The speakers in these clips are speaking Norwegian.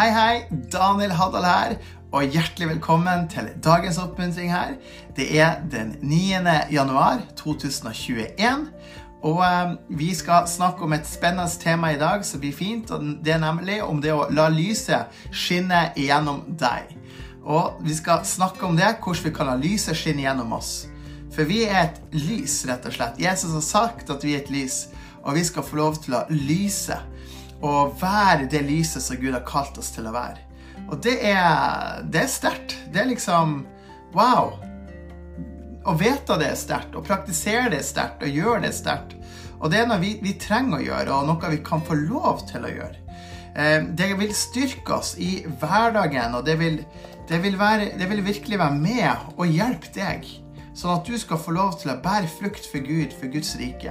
Hei, hei. Daniel Haddal her. Og hjertelig velkommen til dagens oppmuntring her. Det er den 9. januar 2021. Og eh, vi skal snakke om et spennende tema i dag som blir fint. og Det er nemlig om det å la lyset skinne gjennom deg. Og vi skal snakke om det, hvordan vi kan la lyset skinne gjennom oss. For vi er et lys, rett og slett. Jesus har sagt at vi er et lys, og vi skal få lov til å lyse. Og være det lyset som Gud har kalt oss til å være. Og det er, det er sterkt. Det er liksom Wow! Å vite det er sterkt, å praktisere det er sterkt, og gjøre det sterkt. Og det er noe vi, vi, trenger å gjøre, og noe vi kan få lov til å gjøre. Eh, det vil styrke oss i hverdagen, og det vil, det vil, være, det vil virkelig være med og hjelpe deg Sånn at du skal få lov til å bære frukt for Gud, for Guds rike.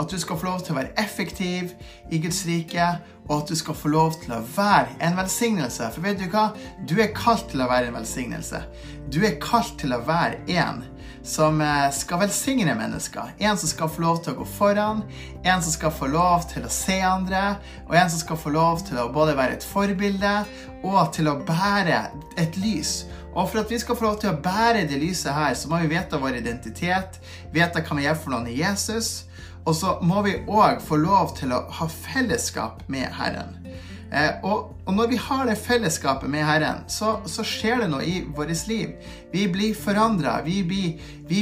At du skal få lov til å være effektiv i Guds rike, og at du skal få lov til å være en velsignelse. For vet du hva? Du er kalt til å være en velsignelse. Du er kalt til å være en som eh, skal velsigne mennesker. En som skal få lov til å gå foran, en som skal få lov til å se andre, og en som skal få lov til å både være et forbilde og til å bære et lys. Og for at vi skal få lov til å bære det lyset her, så må vi vite vår identitet, vite hva vi gjør for noen i Jesus. Og så må vi òg få lov til å ha fellesskap med Herren. Eh, og, og, når vi har det fellesskapet med Herren, så, så skjer det noe i vårt liv. Vi blir forandra, vi, vi,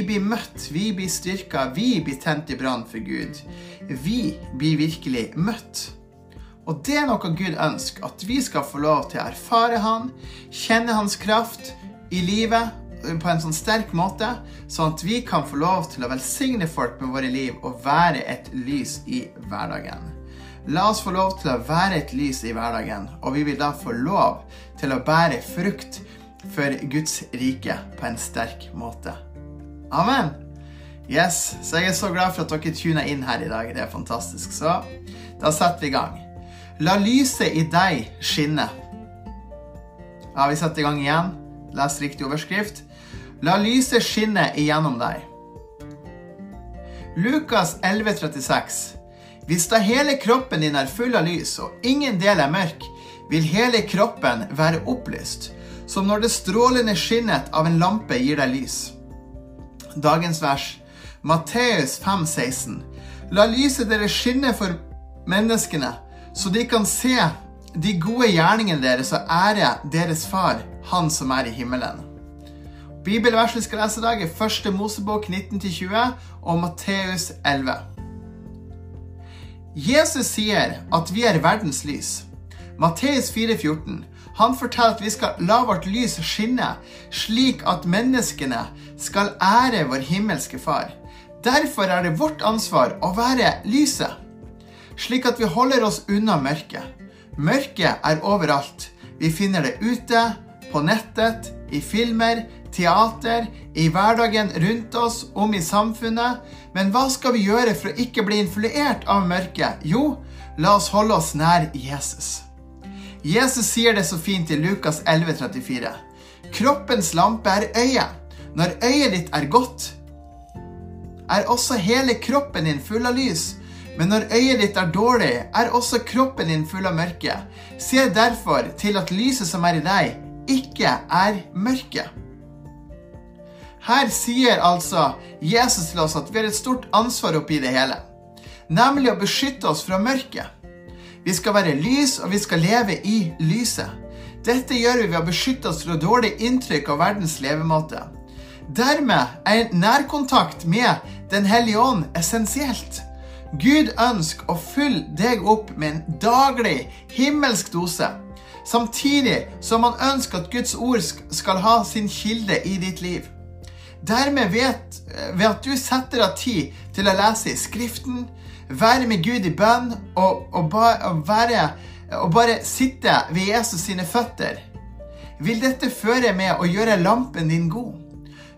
blir møtt, vi blir styrka, vi blir tent i brann for Gud. Vi blir virkelig møtt. Og det er noe Gud ønsker, at vi skal få lov til å erfare Han, kjenne Hans kraft, i livet på en sånn sterk måte, sånn at vi kan få lov til å velsigne folk med våre liv og være et lys i hverdagen. La oss få lov til å være et lys i hverdagen, og vi vil da få lov til å bære frukt for Guds rike på en sterk måte. Amen. Yes, så jeg er så glad for at dere tuner inn her i dag. Det er fantastisk. Så da setter vi i gang. La lyset i deg skinne. Ja, vi setter i gang igjen. Les riktig overskrift. La lyset skinne igjennom deg. Lukas 11,36. Hvis da hele kroppen din er full av lys, og ingen del er mørk, vil hele kroppen være opplyst, som når det strålende skinnet av en lampe gir deg lys. Dagens vers, Matteus 5,16. La lyset deres skinne for menneskene, så de kan se de gode gjerningene deres og ære deres far, Han som er i himmelen. Bibelverset vi skal lese i dag, er 1. Mosebok 19-20 og Matteus 11. Jesus sier at vi er verdens lys. Matteus 4,14. Han forteller at vi skal la vårt lys skinne, slik at menneskene skal ære vår himmelske Far. Derfor er det vårt ansvar å være lyset, slik at vi holder oss unna mørket. Mørket er overalt. Vi finner det ute, på nettet, i filmer, teater, i hverdagen rundt oss, om i samfunnet. Men hva skal vi gjøre for å ikke bli influert av mørket? Jo, la oss holde oss nær Jesus. Jesus sier det så fint i Lukas 11,34. Kroppens lampe er øyet. Når øyet ditt er godt, er også hele kroppen din full av lys. Men når øyet ditt er dårlig, er også kroppen din full av mørke. Se derfor til at lyset som er i deg, ikke er mørke. Her sier altså Jesus til oss at vi har et stort ansvar oppi det hele, nemlig å beskytte oss fra mørket. Vi skal være lys, og vi skal leve i lyset. Dette gjør vi ved å beskytte oss fra dårlig inntrykk av verdens levemåte. Dermed er nærkontakt med Den hellige ånd essensielt. Gud ønsker å fylle deg opp med en daglig himmelsk dose. Samtidig som han ønsker at Guds ord skal ha sin kilde i ditt liv. Dermed vet, ved at du setter av tid til å lese i Skriften, være med Gud i bønn og, og, ba, og, være, og bare sitte ved Jesus sine føtter, vil dette føre med å gjøre lampen din god.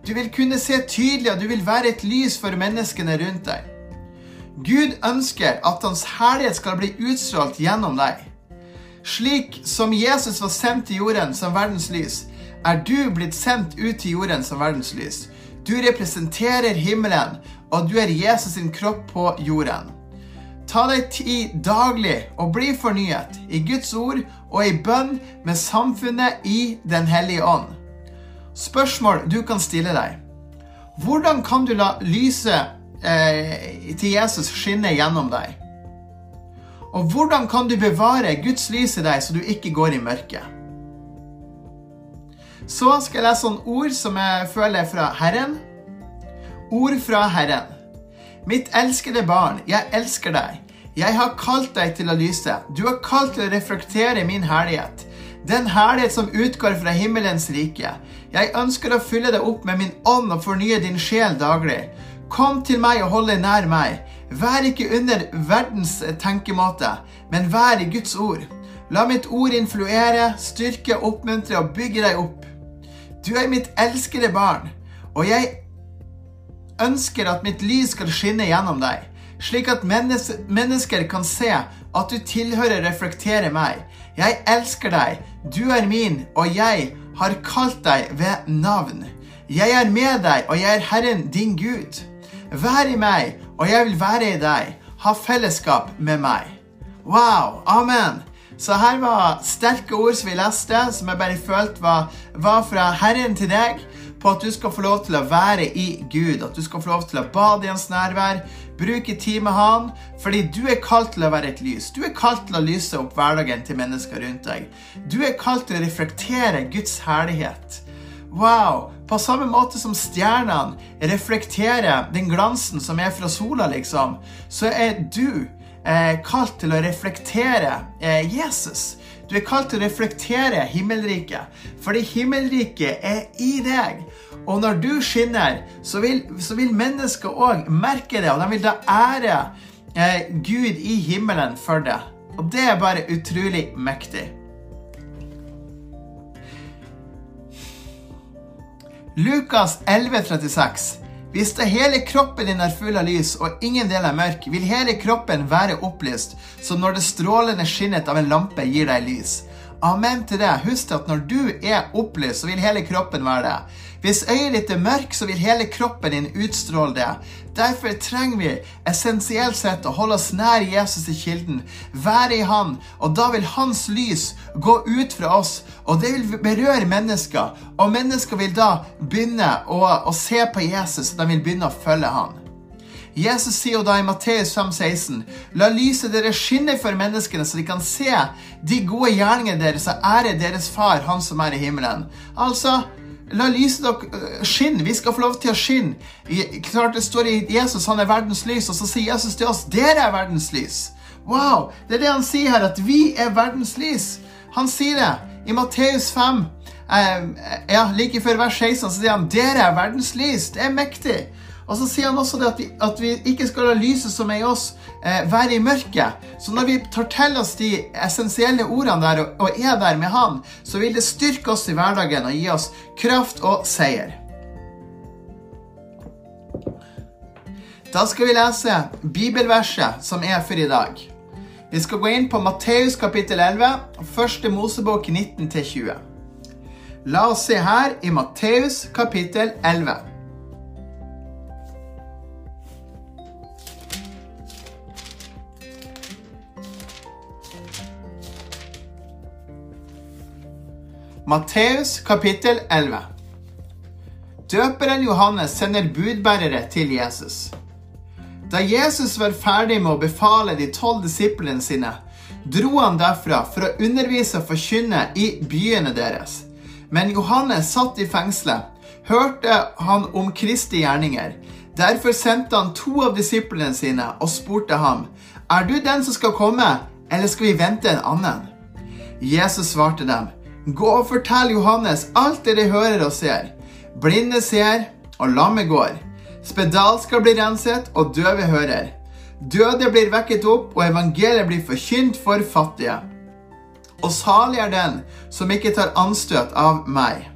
Du vil kunne se tydelig, og du vil være et lys for menneskene rundt deg. Gud ønsker at Hans herlighet skal bli utstrålt gjennom deg. Slik som Jesus var sendt til jorden som verdens lys, er du blitt sendt ut til jorden som verdens lys. Du representerer himmelen, og du er Jesus sin kropp på jorden. Ta deg tid daglig og bli fornyet i Guds ord og i bønn med samfunnet i Den hellige ånd. Spørsmål du kan stille deg. Hvordan kan du la lyset eh, til Jesus skinne gjennom deg? Og hvordan kan du bevare Guds lys i deg så du ikke går i mørket? Så skal jeg lese noen ord som jeg føler er fra Herren. Ord fra Herren. Mitt elskede barn, jeg elsker deg. Jeg har kalt deg til å lyse. Du har kalt til å reflektere min herlighet. Den herlighet som utgår fra himmelens rike. Jeg ønsker å fylle deg opp med min ånd og fornye din sjel daglig. Kom til meg og hold deg nær meg. Vær ikke under verdens tenkemåte, men vær i Guds ord. La mitt ord influere, styrke, oppmuntre og bygge deg opp. Du er mitt elskede barn, og jeg ønsker at mitt lys skal skinne gjennom deg, slik at mennesker kan se at du tilhører reflekterer meg. Jeg elsker deg, du er min, og jeg har kalt deg ved navn. Jeg er med deg, og jeg er Herren din Gud. Vær i meg, og jeg vil være i deg. Ha fellesskap med meg. Wow! Amen! Så her var sterke ord som vi leste, som jeg bare følte var, var, fra Herren til deg, på at du skal få lov til å være i Gud, at du skal få lov til å bade i Hans nærvær, bruke tid med Han, fordi du er kalt til å være et lys. Du er kalt til å lyse opp hverdagen til mennesker rundt deg. Du er kalt til å reflektere Guds herlighet. Wow! På samme måte som stjernene reflekterer den glansen som er fra sola, liksom, så er du eh, kalt til å reflektere eh, Jesus. Du er kalt til å reflektere himmelriket, fordi himmelriket er i deg. Og når du skinner, så vil, så vil mennesker òg merke det, og de vil da ære eh, Gud i himmelen for det. Og det er bare utrolig mektig. Lukas 11,36 hvis det hele kroppen din er full av lys og ingen del er mørk, vil hele kroppen være opplyst, som når det strålende skinnet av en lampe gir deg lys. Amen til det. Husk at når du er opplyst, så vil hele kroppen være det. Hvis øyet ditt er mørkt, så vil hele kroppen din utstråle det. Derfor trenger vi essensielt sett å holde oss nær Jesus i kilden, være i Han, og da vil Hans lys gå ut fra oss, og det vil berøre mennesker. Og mennesker vil da begynne å, å se på Jesus, og de vil begynne å følge Han. Jesus sier jo da i Matteus 5,16.: La lyset deres skinne for menneskene, så de kan se de gode gjerningene deres og ære deres far, Han som er i himmelen. Altså, La lyset dere skinne. Vi skal få lov til å skinne. Klart Det står i Jesus han er verdens lys, og så sier Jesus til oss dere er verdens lys. Wow! Det er det han sier her, at vi er verdens lys. Han sier det i Matteus 5. Eh, ja, Like før vers 16 så sier han dere er verdens lys. Det er mektig. Og så sier han også det at vi, at vi ikke skal la lyset som er i oss, eh, være i mørket. Så når vi tar til oss de essensielle ordene der og, og er der med Han, så vil det styrke oss i hverdagen og gi oss kraft og seier. Da skal vi lese bibelverset som er for i dag. Vi skal gå inn på Matteus kapittel 11, første Mosebok 19-20. La oss se her i Matteus kapittel 11. Matteus kapittel 11. Døperen Johannes sender budbærere til Jesus. Da Jesus var ferdig med å befale de tolv disiplene sine, dro han derfra for å undervise og forkynne i byene deres. Men Johannes satt i fengselet, hørte han om Kristi gjerninger. Derfor sendte han to av disiplene sine og spurte ham, Er du den som skal komme, eller skal vi vente en annen? Jesus svarte dem, Gå og fortell Johannes alt dere hører og ser. Blinde ser, og lamme går. Spedal skal bli renset, og døve hører. Døde blir vekket opp, og evangeliet blir forkynt for fattige. Og salig er den som ikke tar anstøt av meg.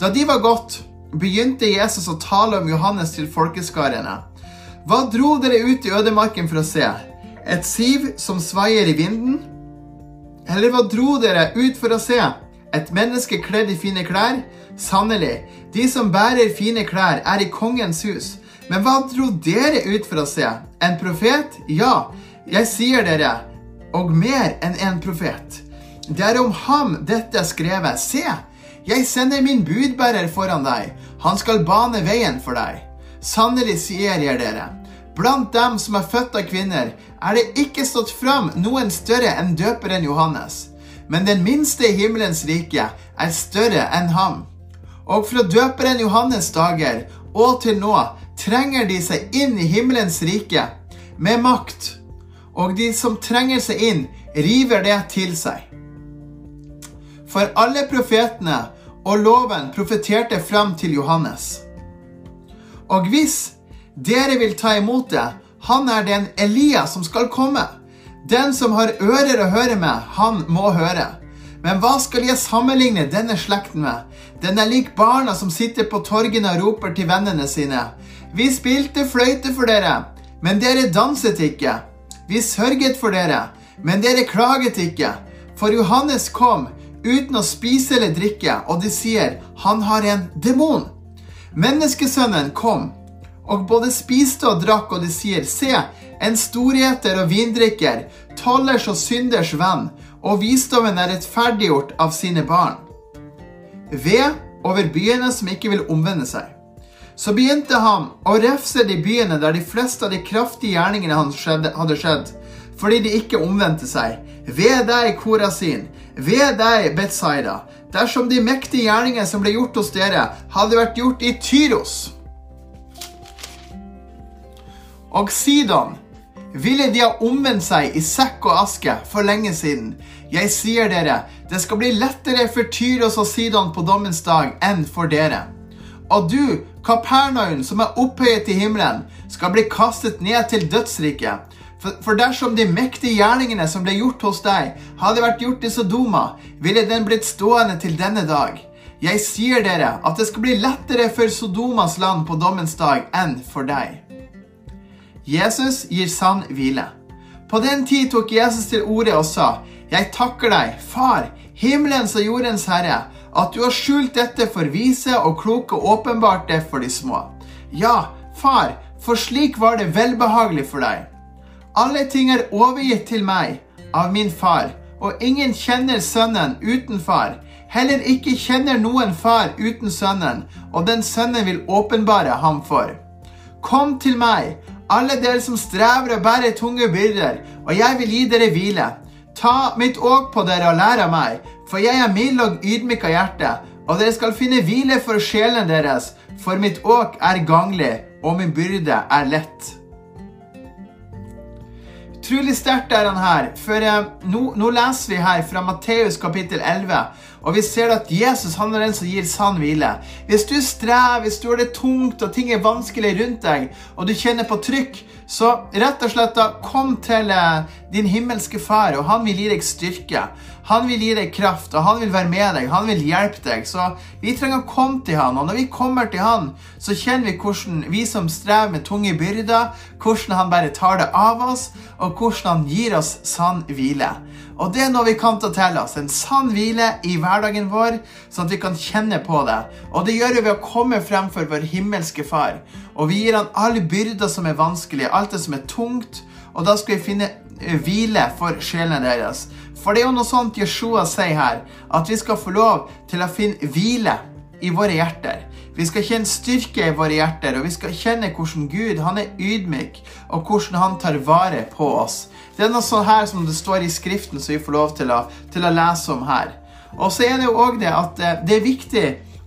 Da de var gått, begynte Jesus å tale om Johannes til folkeskarene. Hva dro dere ut i ødemarken for å se? Et siv som svaier i vinden? Eller hva dro dere ut for å se? Et menneske kledd i fine klær? Sannelig, de som bærer fine klær, er i kongens hus. Men hva dro dere ut for å se? En profet? Ja, Jeg sier dere, og mer enn en profet. Det er om ham dette er skrevet. Se, jeg sender min budbærer foran deg. Han skal bane veien for deg. Sannelig sier jeg dere, blant dem som er født av kvinner, er det ikke stått fram noen større enn døperen Johannes. Men den minste i himmelens rike er større enn ham. Og fra døperen Johannes' dager og til nå trenger de seg inn i himmelens rike med makt, og de som trenger seg inn, river det til seg. For alle profetene og loven profeterte fram til Johannes. Og hvis dere vil ta imot det, han er den Elia som skal komme. Den som har ører å høre med, han må høre. Men hva skal jeg sammenligne denne slekten med? Den er lik barna som sitter på torgene og roper til vennene sine. Vi spilte fløyte for dere, men dere danset ikke. Vi sørget for dere, men dere klaget ikke. For Johannes kom uten å spise eller drikke, og de sier han har en demon. Menneskesønnen kom og både spiste og drakk, og de sier se, en storheter og vindrikker, tollers og synders venn, og visdommen er rettferdiggjort av sine barn. Ved over byene som ikke vil omvende seg. Så begynte han å refse de byene der de fleste av de kraftige gjerningene hans hadde skjedd, fordi de ikke omvendte seg. Ved deg, Korasin, ved deg, Betzaida, dersom de mektige gjerningene som ble gjort hos dere, hadde vært gjort i Tyros. Og Sidon ville de ha omvendt seg i sekk og aske for lenge siden. Jeg sier dere, det skal bli lettere for Tyros og Sidon på dommens dag enn for dere. Og du, Kapernaum, som er opphøyet i himmelen, skal bli kastet ned til dødsriket. For, dersom de mektige gjerningene som ble gjort hos deg, hadde vært gjort i Sodoma, ville den blitt stående til denne dag. Jeg sier dere at det skal bli lettere for Sodomas land på dommens dag enn for deg. Jesus gir sann hvile. På den tid tok Jesus til orde og sa, Jeg takker deg, Far, himmelens og jordens Herre, at du har skjult dette for vise og kloke og åpenbart det for de små. Ja, far, for slik var det velbehagelig for deg. Alle ting er overgitt til meg av min far, og ingen kjenner sønnen uten far. Heller ikke kjenner noen far uten sønnen, og den sønnen vil åpenbare ham for. Kom til meg, alle dere som strever og bærer tunge byrder, og jeg vil gi dere hvile. Ta mitt åk på dere og lær av meg, for jeg er mild og ydmyk av hjerte, og dere skal finne hvile for sjelen deres, for mitt åk er ganglig, og min byrde er lett. Utrolig sterkt er han her, for nå, nå, leser vi her fra Matteus kapittel 11, og vi ser at Jesus han er den som gir sann hvile. Hvis du strever, hvis du har det tungt og ting er vanskelig rundt deg, og du kjenner på trykk, så rett og slett da, kom til eh, din himmelske far, og han vil gi deg styrke. Han vil gi deg kraft, og han vil være med deg, han vil hjelpe deg. Så vi trenger å komme til han, og når vi kommer til han, så kjenner vi hvordan vi som strever med tunge byrder, hvordan han bare tar det av oss, og hvordan han gir oss sann hvile. Og det er noe vi kan ta til oss. En sann hvile i hverdagen vår, sånn at vi kan kjenne på det. Og det gjør vi ved å komme fremfor vår himmelske Far. Og vi gir han alle byrder som er vanskelige, alt det som er tungt. Og da skal vi finne eh, hvile for sjelene deres. For det er jo noe sånt Jeshua sier her, at vi skal få lov til å finne hvile i våre hjerter. Vi skal kjenne styrke i våre hjerter, og vi skal kjenne hvordan Gud han er ydmyk, og hvordan han tar vare på oss. Det er noe sånt her som det står i Skriften, som vi får lov til å, til å lese om her. Og så er det jo òg det at eh, det er viktig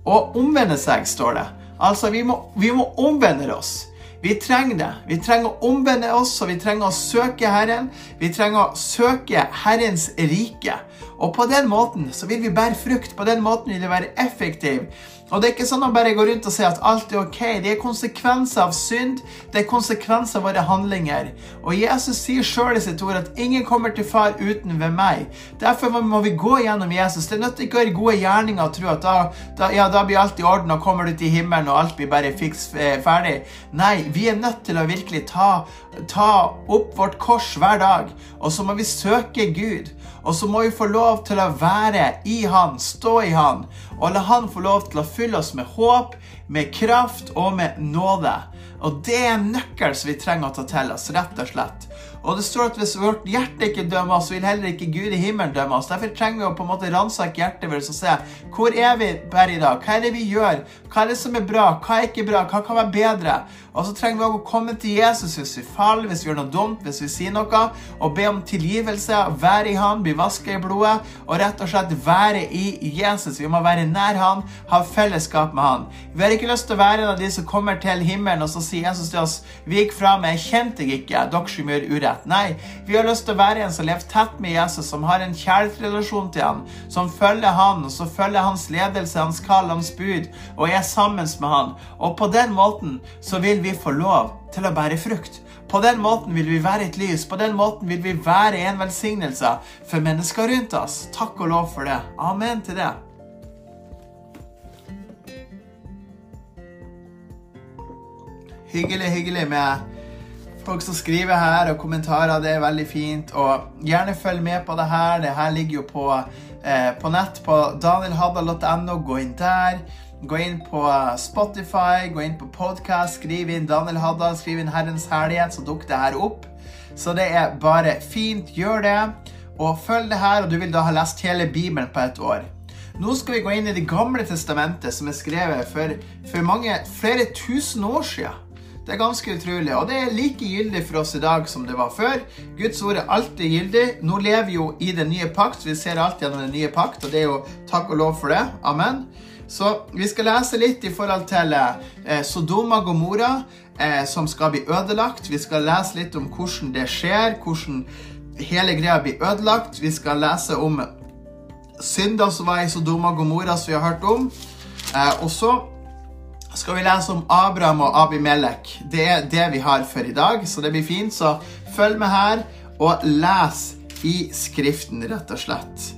å omvende seg, står det. Altså, vi må, vi må omvende oss. Vi trenger det. Vi trenger å omvende oss, og vi trenger å søke Herren. Vi trenger å søke Herrens rike. Og på den måten så vil vi bære frukt. På den måten vil vi være effektiv. Og det er ikke sånn å bare gå rundt og si at alt er ok. Det er konsekvenser av synd. Det er konsekvenser av våre handlinger. Og Jesus sier sjøl i sitt ord at ingen kommer til far uten ved meg. Derfor må vi gå gjennom Jesus. Det nytter ikke å gjøre gode gjerninger og tro at da, da, ja, da blir alt i orden, og kommer du til himmelen, og alt blir bare fiks eh, ferdig. Nei, vi er nødt til å virkelig ta, ta opp vårt kors hver dag. Og så må vi søke Gud. Og så må vi få lov til å være i Han, stå i Han, og la Han få lov til å fylle oss med håp, med kraft og med nåde. Og det er en nøkkel som vi trenger å ta til oss, rett og slett. Og det står at hvis vårt hjerte ikke dømmer oss, vil heller ikke Gud i himmelen dømme oss. Derfor trenger vi å på en måte ransake hjertet vårt og se hvor er vi per i dag? Hva er det vi gjør? Hva er det som er bra? Hva er ikke bra? Hva kan være bedre? Og så trenger vi også å komme til Jesus hvis vi faller, hvis vi gjør noe dumt, hvis vi sier noe, og be om tilgivelse, være i Han, bli vasket i blodet, og rett og slett være i Jesus. Vi må være nær Han, ha fellesskap med Han. Vi har ikke lyst til å være en av de som kommer til himmelen, og så sier Jesus til oss Vi gikk fra meg, kjente deg ikke, dere som gjør urett. Nei, vi har lyst til å være en som lever tett med Jesus, som har en kjærlighetsrelasjon til Han, som følger Han, og som følger Hans ledelse, Hans kall, Hans bud, og er sammen med Han. Og på den måten så vil vi få lov til å bære frukt. På den måten vil vi være et lys. På den måten vil vi være en velsignelse for mennesker rundt oss. Takk og lov for det. Amen til det. Hyggelig, hyggelig med folk som skriver her, og kommentarer. Det er veldig fint. Og gjerne følg med på det her. Det her ligger jo på, eh, på nett på danielhadda.no. Gå inn der. Gå inn på Spotify, gå inn på podkast, skriv inn Daniel Hadda, skriv inn Herrens herlighet, så dukker det her opp. Så det er bare fint. Gjør det. Og følg det her, og du vil da ha lest hele Bibelen på et år. Nå skal vi gå inn i Det gamle testamentet, som er skrevet for, for mange, flere tusen år siden. Det er ganske utrolig, og det er like gyldig for oss i dag som det var før. Guds ord er alltid gyldig. Nå lever vi jo i den nye pakt, vi ser alt gjennom den nye pakt, og det er jo takk og lov for det. Amen. Så vi skal lese litt i forhold til eh, Sodoma Gomorra, eh, som skal bli ødelagt. Vi skal lese litt om hvordan det skjer, hvordan hele greia blir ødelagt. Vi skal lese om synder som var i Sodoma Gomorra, som vi har hørt om. Eh, og så skal vi lese om Abraham og Abimelek. Det er det vi har for i dag, så det blir fint. Så følg med her og les i Skriften, rett og slett.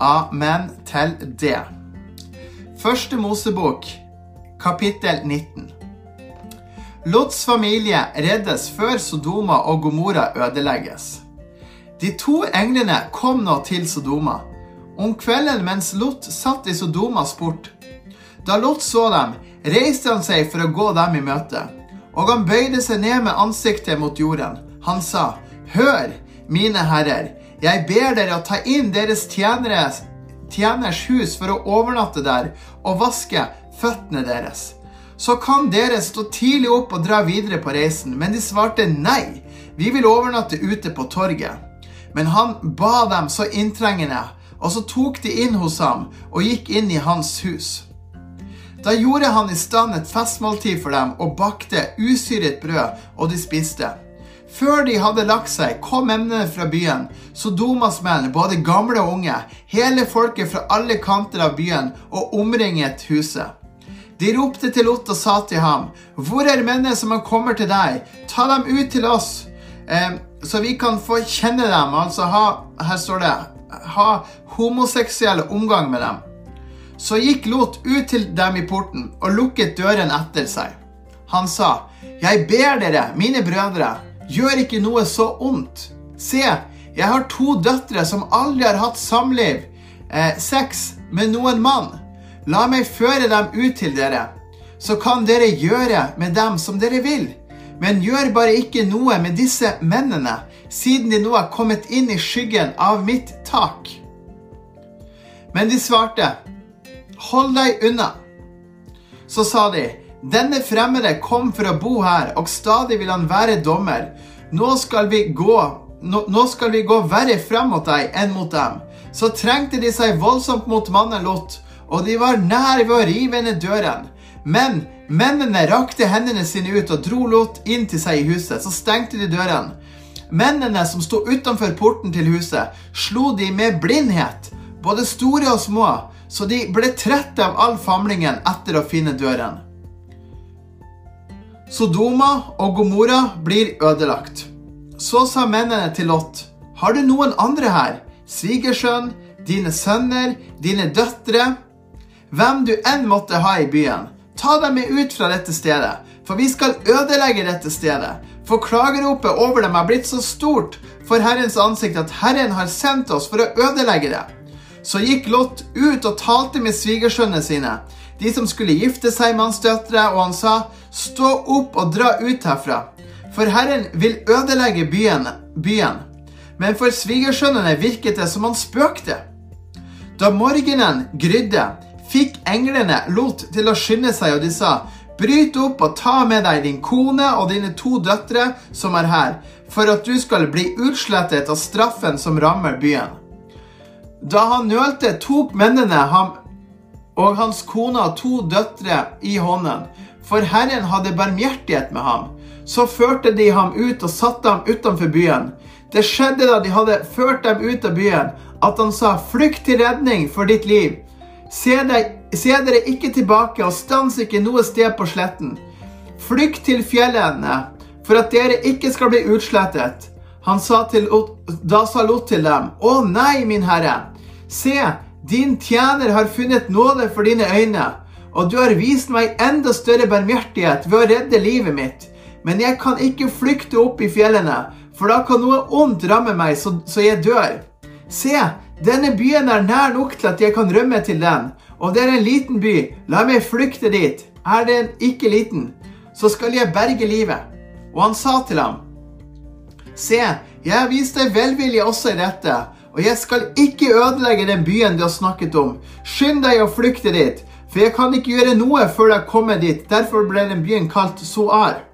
Amen til det. Første Mosebok, kapittel 19. Lots familie reddes før Sodoma og Gomorra ødelegges. De to englene kom nå til Sodoma. Om kvelden mens Lot satt i Sodomas port. Da Lot så dem, reiste han seg for å gå dem i møte. Og han bøyde seg ned med ansiktet mot jorden. Han sa, Hør, mine herrer, jeg ber dere å ta inn deres tjeneres, tjeners hus for å overnatte der og vaske føttene deres. Så kan dere stå tidlig opp og dra videre på reisen. Men de svarte nei, vi vil overnatte ute på torget. Men han ba dem så inntrengende, og så tok de inn hos ham og gikk inn i hans hus. Da gjorde han i stand et festmåltid for dem og bakte usyret brød, og de spiste. Før de hadde lagt seg, kom emnene fra byen, Sodomas menn, både gamle og unge, hele folket fra alle kanter av byen, og omringet huset. De ropte til Lot og sa til ham, Hvor er mennene som har kommet til deg? Ta dem ut til oss, eh, så vi kan få kjenne dem. Altså ha, her står det, ha homoseksuell omgang med dem. Så gikk Lot ut til dem i porten og lukket døren etter seg. Han sa, Jeg ber dere, mine brødre, gjør ikke noe så ondt. Se, jeg har to døtre som aldri har hatt samliv, eh, sex, med noen mann. La meg føre dem ut til dere. Så kan dere gjøre med dem som dere vil. Men gjør bare ikke noe med disse mennene, siden de nå er kommet inn i skyggen av mitt tak. Men de svarte, Hold deg unna. Så sa de, denne fremmede kom for å bo her, og stadig vil han være dommer. Nå skal vi gå, nå, nå skal vi gå verre frem mot deg enn mot dem. Så trengte de seg voldsomt mot mannen Lot, og de var nær ved å rive ned døren. Men mennene rakte hendene sine ut og dro Lot inn til seg i huset. Så stengte de døren. Mennene som sto utenfor porten til huset, slo de med blindhet, både store og små, så de ble trette av all famlingen etter å finne døren. Sodoma og Gomorra blir ødelagt. Så sa mennene til Lot, har du noen andre her, svigersønn, dine sønner, dine døtre, hvem du enn måtte ha i byen, ta dem med ut fra dette stedet, for vi skal ødelegge dette stedet. For klageropet over dem er blitt så stort for Herrens ansikt at Herren har sendt oss for å ødelegge det. Så gikk Lot ut og talte med svigersønnene sine, de som skulle gifte seg med hans døtre, og han sa, Stå opp og dra ut herfra. for Herren vil ødelegge byen, byen. Men for svigersønnene virket det som han spøkte. Da morgenen grydde, fikk englene Lot til å skynde seg, og de sa, Bryt opp og ta med deg din kone og dine to døtre som er her, for at du skal bli utslettet av straffen som rammer byen. Da han nølte, tok mennene ham og hans kone og to døtre i hånden, for Herren hadde barmhjertighet med ham. Så førte de ham ut og satte ham utenfor byen. Det skjedde da de hadde ført dem ut av byen, at han sa, Flykt til redning for ditt liv. Se, deg, se dere ikke tilbake, og stans ikke noe sted på sletten. Flykt til fjellene, for at dere ikke skal bli utslettet. Han sa til, da sa Lot til dem, Å nei, min herre, se, din tjener har funnet nåde for dine øyne, og du har vist meg enda større barmhjertighet ved å redde livet mitt. Men jeg kan ikke flykte opp i fjellene, for da kan noe ondt ramme meg så, så jeg dør. Se, denne byen er nær nok til at jeg kan rømme til den, og det er en liten by, la meg flykte dit. Er den ikke liten, så skal jeg berge livet. Og han sa til ham, Se, jeg har vist deg velvilje også i dette, og jeg skal ikke ødelegge den byen du har snakket om. Skynd deg å flykte dit, for jeg kan ikke gjøre noe før jeg kommer dit. Derfor ble den byen kalt Soar.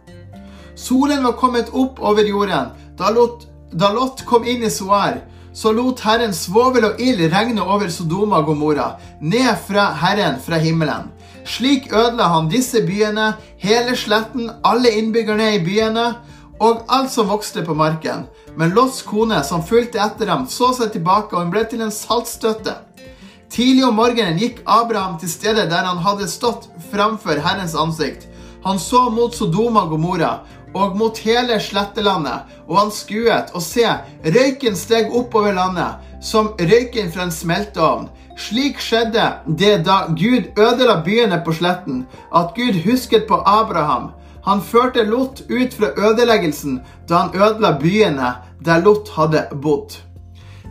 Solen var kommet opp over jorden. Da Lot, da Lot kom inn i Soar, så lot Herren svovel og ild regne over Sodoma og Gomorra, ned fra Herren fra himmelen. Slik ødela han disse byene, hele sletten, alle innbyggerne i byene og alt som vokste på marken. Men Lots kone, som fulgte etter dem, så seg tilbake, og hun ble til en saltstøtte. Tidlig om morgenen gikk Abraham til stedet der han hadde stått framfor Herrens ansikt. Han så mot Sodoma og Gomorra og mot hele slettelandet, og han skuet, og se, røyken steg oppover landet, som røyken fra en smelteovn. Slik skjedde det da Gud ødela byene på sletten, at Gud husket på Abraham. Han førte Lot ut fra ødeleggelsen da han ødela byene der Lot hadde bodd.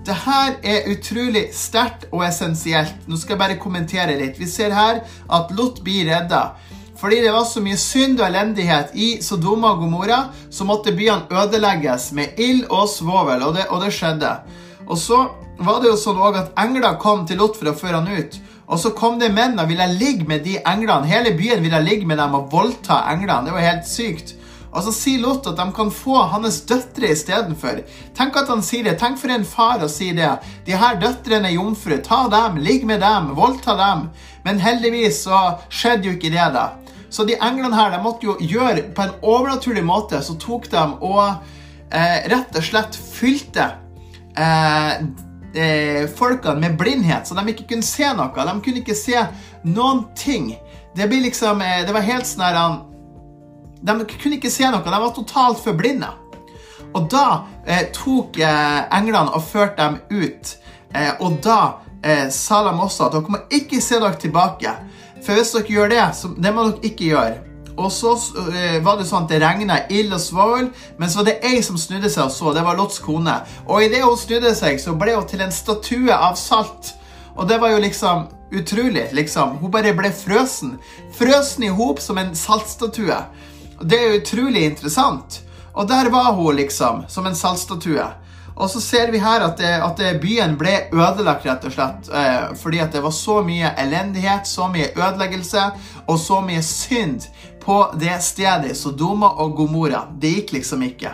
Det her er utrolig sterkt og essensielt. Nå skal jeg bare kommentere litt. Vi ser her at Lot blir redda. Fordi det var så mye synd og elendighet i Sodoma og Gomorra, så måtte byene ødelegges med ild og svovel, og det, og det skjedde. Og så var det jo sånn at engler kom til Lot for å føre han ut. Og så kom det menn og ville ligge med de englene. Hele byen ville ligge med dem og voldta englene. Det var helt sykt. Og så sier Lot at de kan få hans døtre istedenfor. Tenk at han sier det. Tenk for en far å si det. De her døtrene er jomfru. Ta dem, ligg med dem, voldta dem. Men heldigvis så skjedde jo ikke det, da. Så de englene her de måtte jo gjøre på en overnaturlig måte, så tok de og eh, rett og slett fylte eh, eh, folkene med blindhet, så de ikke kunne se noe. De kunne ikke se noen ting. Det, liksom, eh, det var helt sånn her De kunne ikke se noe. De var totalt forblinda. Og da eh, tok eh, englene og førte dem ut. og da sa de også at dere må ikke se dere tilbake. For hvis dere gjør det, så det må dere ikke gjøre. Og så uh, var det sånn at det regna ild og svovel, men så var det ei som snudde seg og så. Det var Lots kone. Og idet hun snudde seg, så ble hun til en statue av salt. Og det var jo liksom utrolig. liksom. Hun bare ble frøsen. Frøsen i hop som en saltstatue. Det er utrolig interessant. Og der var hun, liksom, som en saltstatue. Og så ser vi her at, det, at det, byen ble ødelagt, rett og slett. Eh, fordi at det var så mye elendighet, så mye ødeleggelse og så mye synd på det stedet. Sodoma og Gomora. Det gikk liksom ikke.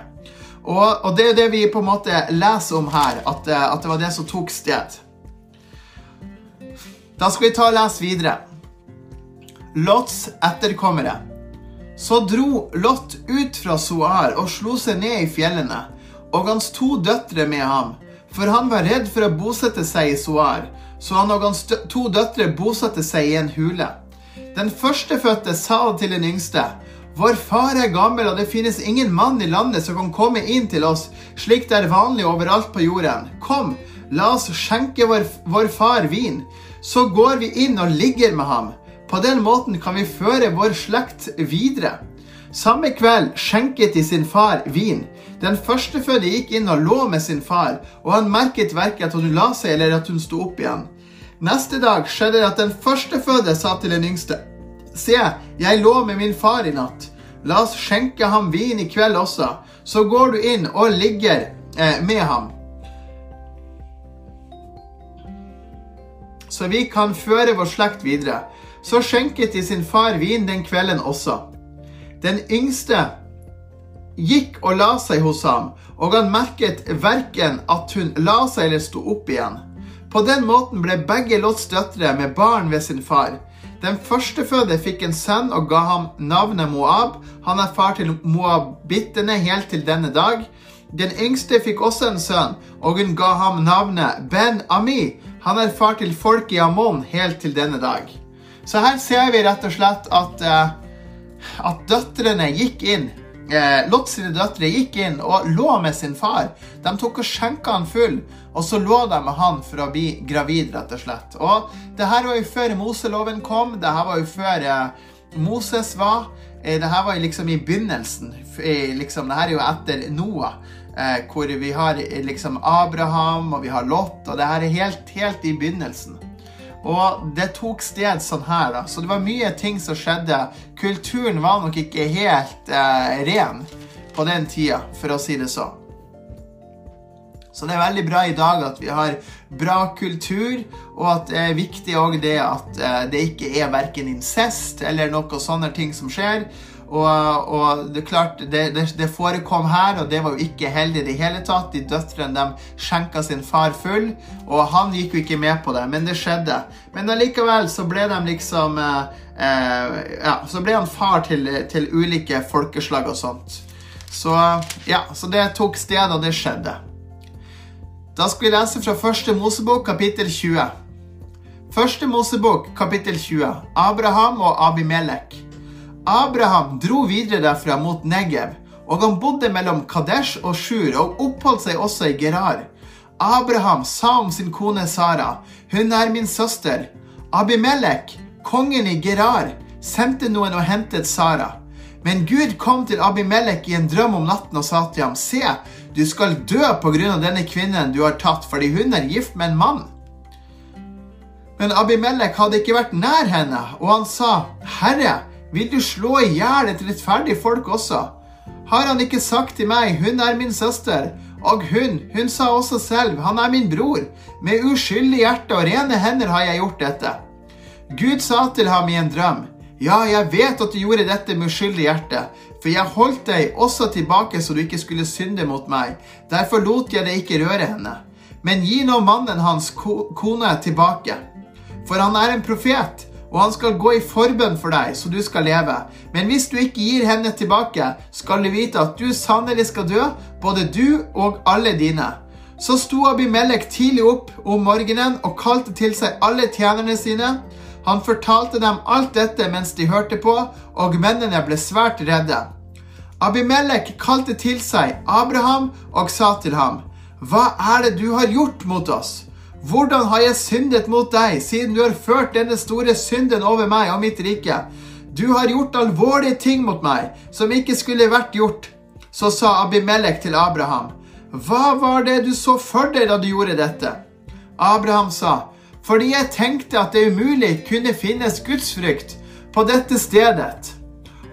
Og, og, det er det vi på en måte leser om her, at, eh, at det var det som tok sted. Da skal vi ta og lese videre. Lots etterkommere. Så dro Lot ut fra Soar og slo seg ned i fjellene og hans to døtre med ham, for han var redd for å bosette seg i Soar, så han og hans to døtre bosatte seg i en hule. Den førstefødte sa til den yngste, Vår far er gammel, og det finnes ingen mann i landet som kan komme inn til oss, slik det er vanlig overalt på jorden. Kom, la oss skjenke vår, vår far vin, så går vi inn og ligger med ham. På den måten kan vi føre vår slekt videre. Samme kveld skjenket de sin far vin. Den førstefødte gikk inn og lå med sin far, og han merket verken at hun la seg eller at hun sto opp igjen. Neste dag skjedde det at den førstefødte sa til den yngste, Se, jeg lå med min far i natt. La oss skjenke ham vin i kveld også. Så går du inn og ligger eh, med ham. Så vi kan føre vår slekt videre. Så skjenket de sin far vin den kvelden også. Den yngste gikk og la seg hos ham, og han merket verken at hun la seg eller sto opp igjen. På den måten ble begge Lots døtre med barn ved sin far. Den førstefødte fikk en sønn og ga ham navnet Moab. Han er far til moabittene helt til denne dag. Den yngste fikk også en sønn, og hun ga ham navnet Ben Ami. Han er far til folk i Ammon helt til denne dag. Så her ser vi rett og slett at, uh, at døtrene gikk inn eh, Lot sine døtre gikk inn og lå med sin far. De tok og skjenka han full, og så lå de med han for å bli gravid, rett og slett. Og det her var jo før Moseloven kom. Det her var jo før eh, Moses var. Eh, det her var liksom i begynnelsen. Eh, liksom, det her er jo etter Noah. Eh, hvor vi har eh, liksom Abraham og vi har Lot, og det her er helt, helt i begynnelsen. Og det tok sted sånn her, da. Så det var mye ting som skjedde. Kulturen var nok ikke helt eh, ren på den tida, for å si det sånn. Så det er veldig bra i dag at vi har bra kultur, og at det er viktig òg det at eh, det ikke er verken incest eller noe sånne ting som skjer. Og, og, det er klart, det, det, det, forekom her, og det var jo ikke heldig i det hele tatt. De døtrene skjenka sin far full, og han gikk jo ikke med på det, men det skjedde. Men allikevel så ble de liksom eh, eh, Ja, så ble han far til, til, ulike folkeslag og sånt. Så ja, så det tok sted, og det skjedde. Da skal vi lese fra første Mosebok, kapittel 20. Første Mosebok, kapittel 20. Abraham og Abimelek. Abraham dro videre derfra mot Negev, og han bodde mellom Kadesh og Shur og oppholdt seg også i Gerar. Abraham sa om sin kone Sara, hun er min søster. Abimelek, kongen i Gerar, sendte noen og hentet Sara. Men Gud kom til Abimelek i en drøm om natten og sa til ham, se, du skal dø av denne kvinnen du har tatt, fordi hun er gift med en mann. Men Abimelek hadde ikke vært nær henne, og han sa, Herre, vil du slå i hjel et rettferdig folk også? Har han ikke sagt til meg, hun er min søster? Og hun, hun sa også selv, han er min bror. Med uskyldig hjerte og rene hender har jeg gjort dette. Gud sa til ham i en drøm, ja, jeg vet at du gjorde dette med uskyldig hjerte, for jeg holdt deg også tilbake så du ikke skulle synde mot meg. Derfor lot jeg deg ikke røre henne. Men gi nå mannen hans kone tilbake, for han er en profet og han skal gå i forbønn for deg, så du skal leve. Men hvis du ikke gir henne tilbake, skal du vite at du sannelig skal dø, både du og alle dine. Så sto Abimelek tidlig opp om morgenen og kalte til seg alle tjenerne sine. Han fortalte dem alt dette mens de hørte på, og mennene ble svært redde. Abimelek kalte til seg Abraham og sa til ham, Hva er det du har gjort mot oss? Hvordan har jeg syndet mot deg, siden du har ført denne store synden over meg og mitt rike? Du har gjort alvorlige ting mot meg, som ikke skulle vært gjort. Så sa Abimelek til Abraham, Hva var det du så for deg da du gjorde dette? Abraham sa, Fordi jeg tenkte at det umulig kunne finnes gudsfrykt på dette stedet.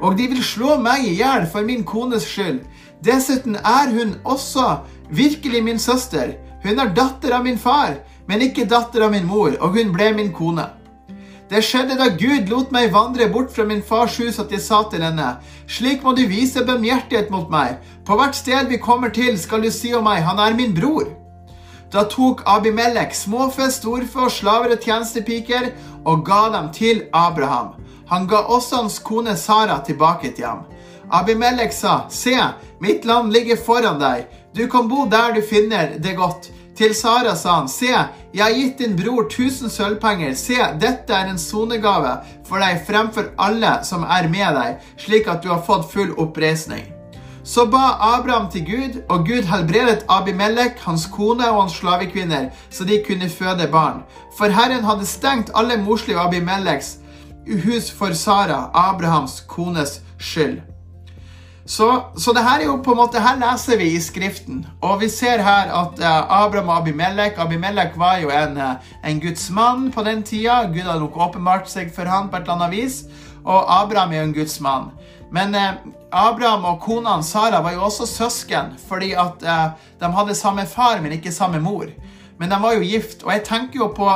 Og de vil slå meg i hjel for min kones skyld. Dessuten er hun også virkelig min søster. Hun er datter av min far men ikke datter av min mor, og hun ble min kone. Det skjedde da Gud lot meg vandre bort fra min fars hus at jeg sa til henne, slik må du vise barmhjertighet mot meg. På hvert sted vi kommer til, skal du si om meg, han er min bror. Da tok Abimelek småfe, storfe og slaver og tjenestepiker og ga dem til Abraham. Han ga også hans kone Sara tilbake til ham. Abimelek sa, Se, mitt land ligger foran deg. Du kan bo der du finner det godt. Til Sara sa han, se, jeg har gitt din bror 1000 sølvpenger. Se, dette er en sonegave for deg fremfor alle som er med deg, slik at du har fått full oppreisning. Så ba Abraham til Gud, og Gud helbredet Abimelek, hans kone og hans slavekvinner, så de kunne føde barn. For Herren hadde stengt alle morslige Abimeleks hus for Sara, Abrahams kones skyld. Så, så, det her er jo på en måte, her leser vi i Skriften, og vi ser her at uh, Abraham og Abimelek Abimelek var jo en, uh, en Guds mann på den tida. Gud hadde nok åpenbart seg for han på et eller annet vis. Og Abraham er jo en Guds mann. Men eh, Abraham og kona Sara var jo også søsken, fordi at eh, de hadde samme far, men ikke samme mor. Men de var jo gift, og jeg tenker jo på,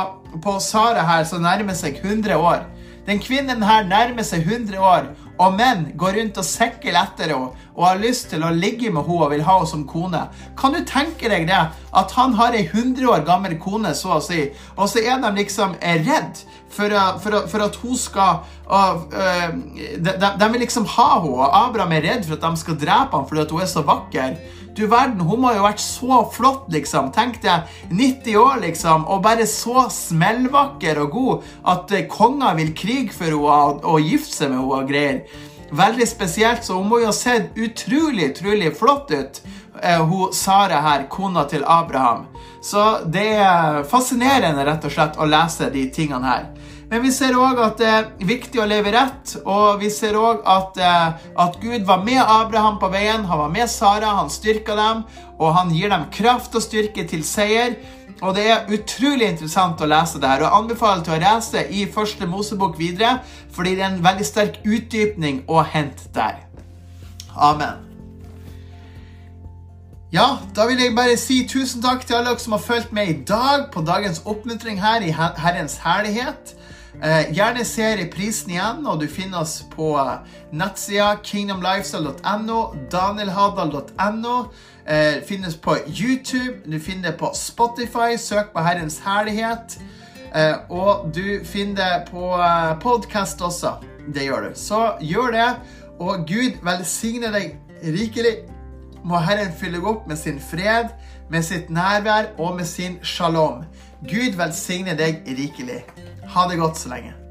på Sara her, som nærmer seg 100 år. Den kvinnen her nærmer seg 100 år, og menn går rundt og sikler etter henne og har lyst til å ligge med henne og vil ha henne som kone. Kan du tenke deg det? At han har ei 100 år gammel kone, så å si, og så er de liksom redd for, for, for at hun skal uh, uh, de, de, vil liksom ha henne, og Abraham er redd for at de skal drepe ham fordi hun er så vakker. Du verden, hun må jo ha vært så flott, liksom. Tenk deg 90 år, liksom, og bare så smellvakker og god at eh, konger vil krige for henne og, gifte seg med henne og greier. Veldig spesielt, så hun må jo ha sett utrolig, utrolig flott ut, eh, hun Sara her, kona til Abraham. Så det er fascinerende, rett og slett, å lese de tingene her. Men vi ser òg at det er viktig å leve rett, og vi ser òg at, eh, at, Gud var med Abraham på veien. Han var med Sara, han styrka dem, og han gir dem kraft og styrke til seier. Og Det er utrolig interessant å lese det her, og jeg anbefaler til å lese i første Mosebok videre, fordi det er en veldig sterk utdypning å hente der. Amen. Ja, da vil jeg bare si tusen takk til alle dere som har fulgt med i dag på dagens oppmuntring her i Herrens herlighet. Eh, gjerne se reprisen igjen, og du finner oss på nettsida kingdomlifestyle.no, danielhadal.no. Eh, finnes på YouTube, du finner det på Spotify, søk på Herrens herlighet. Eh, og du finner det på eh, podkast også. Det gjør du. Så gjør det, og Gud velsigne deg rikelig. Må Herren fylle deg opp med sin fred, med sitt nærvær og med sin shalom. Gud velsigne deg rikelig. Ha det godt så lenge.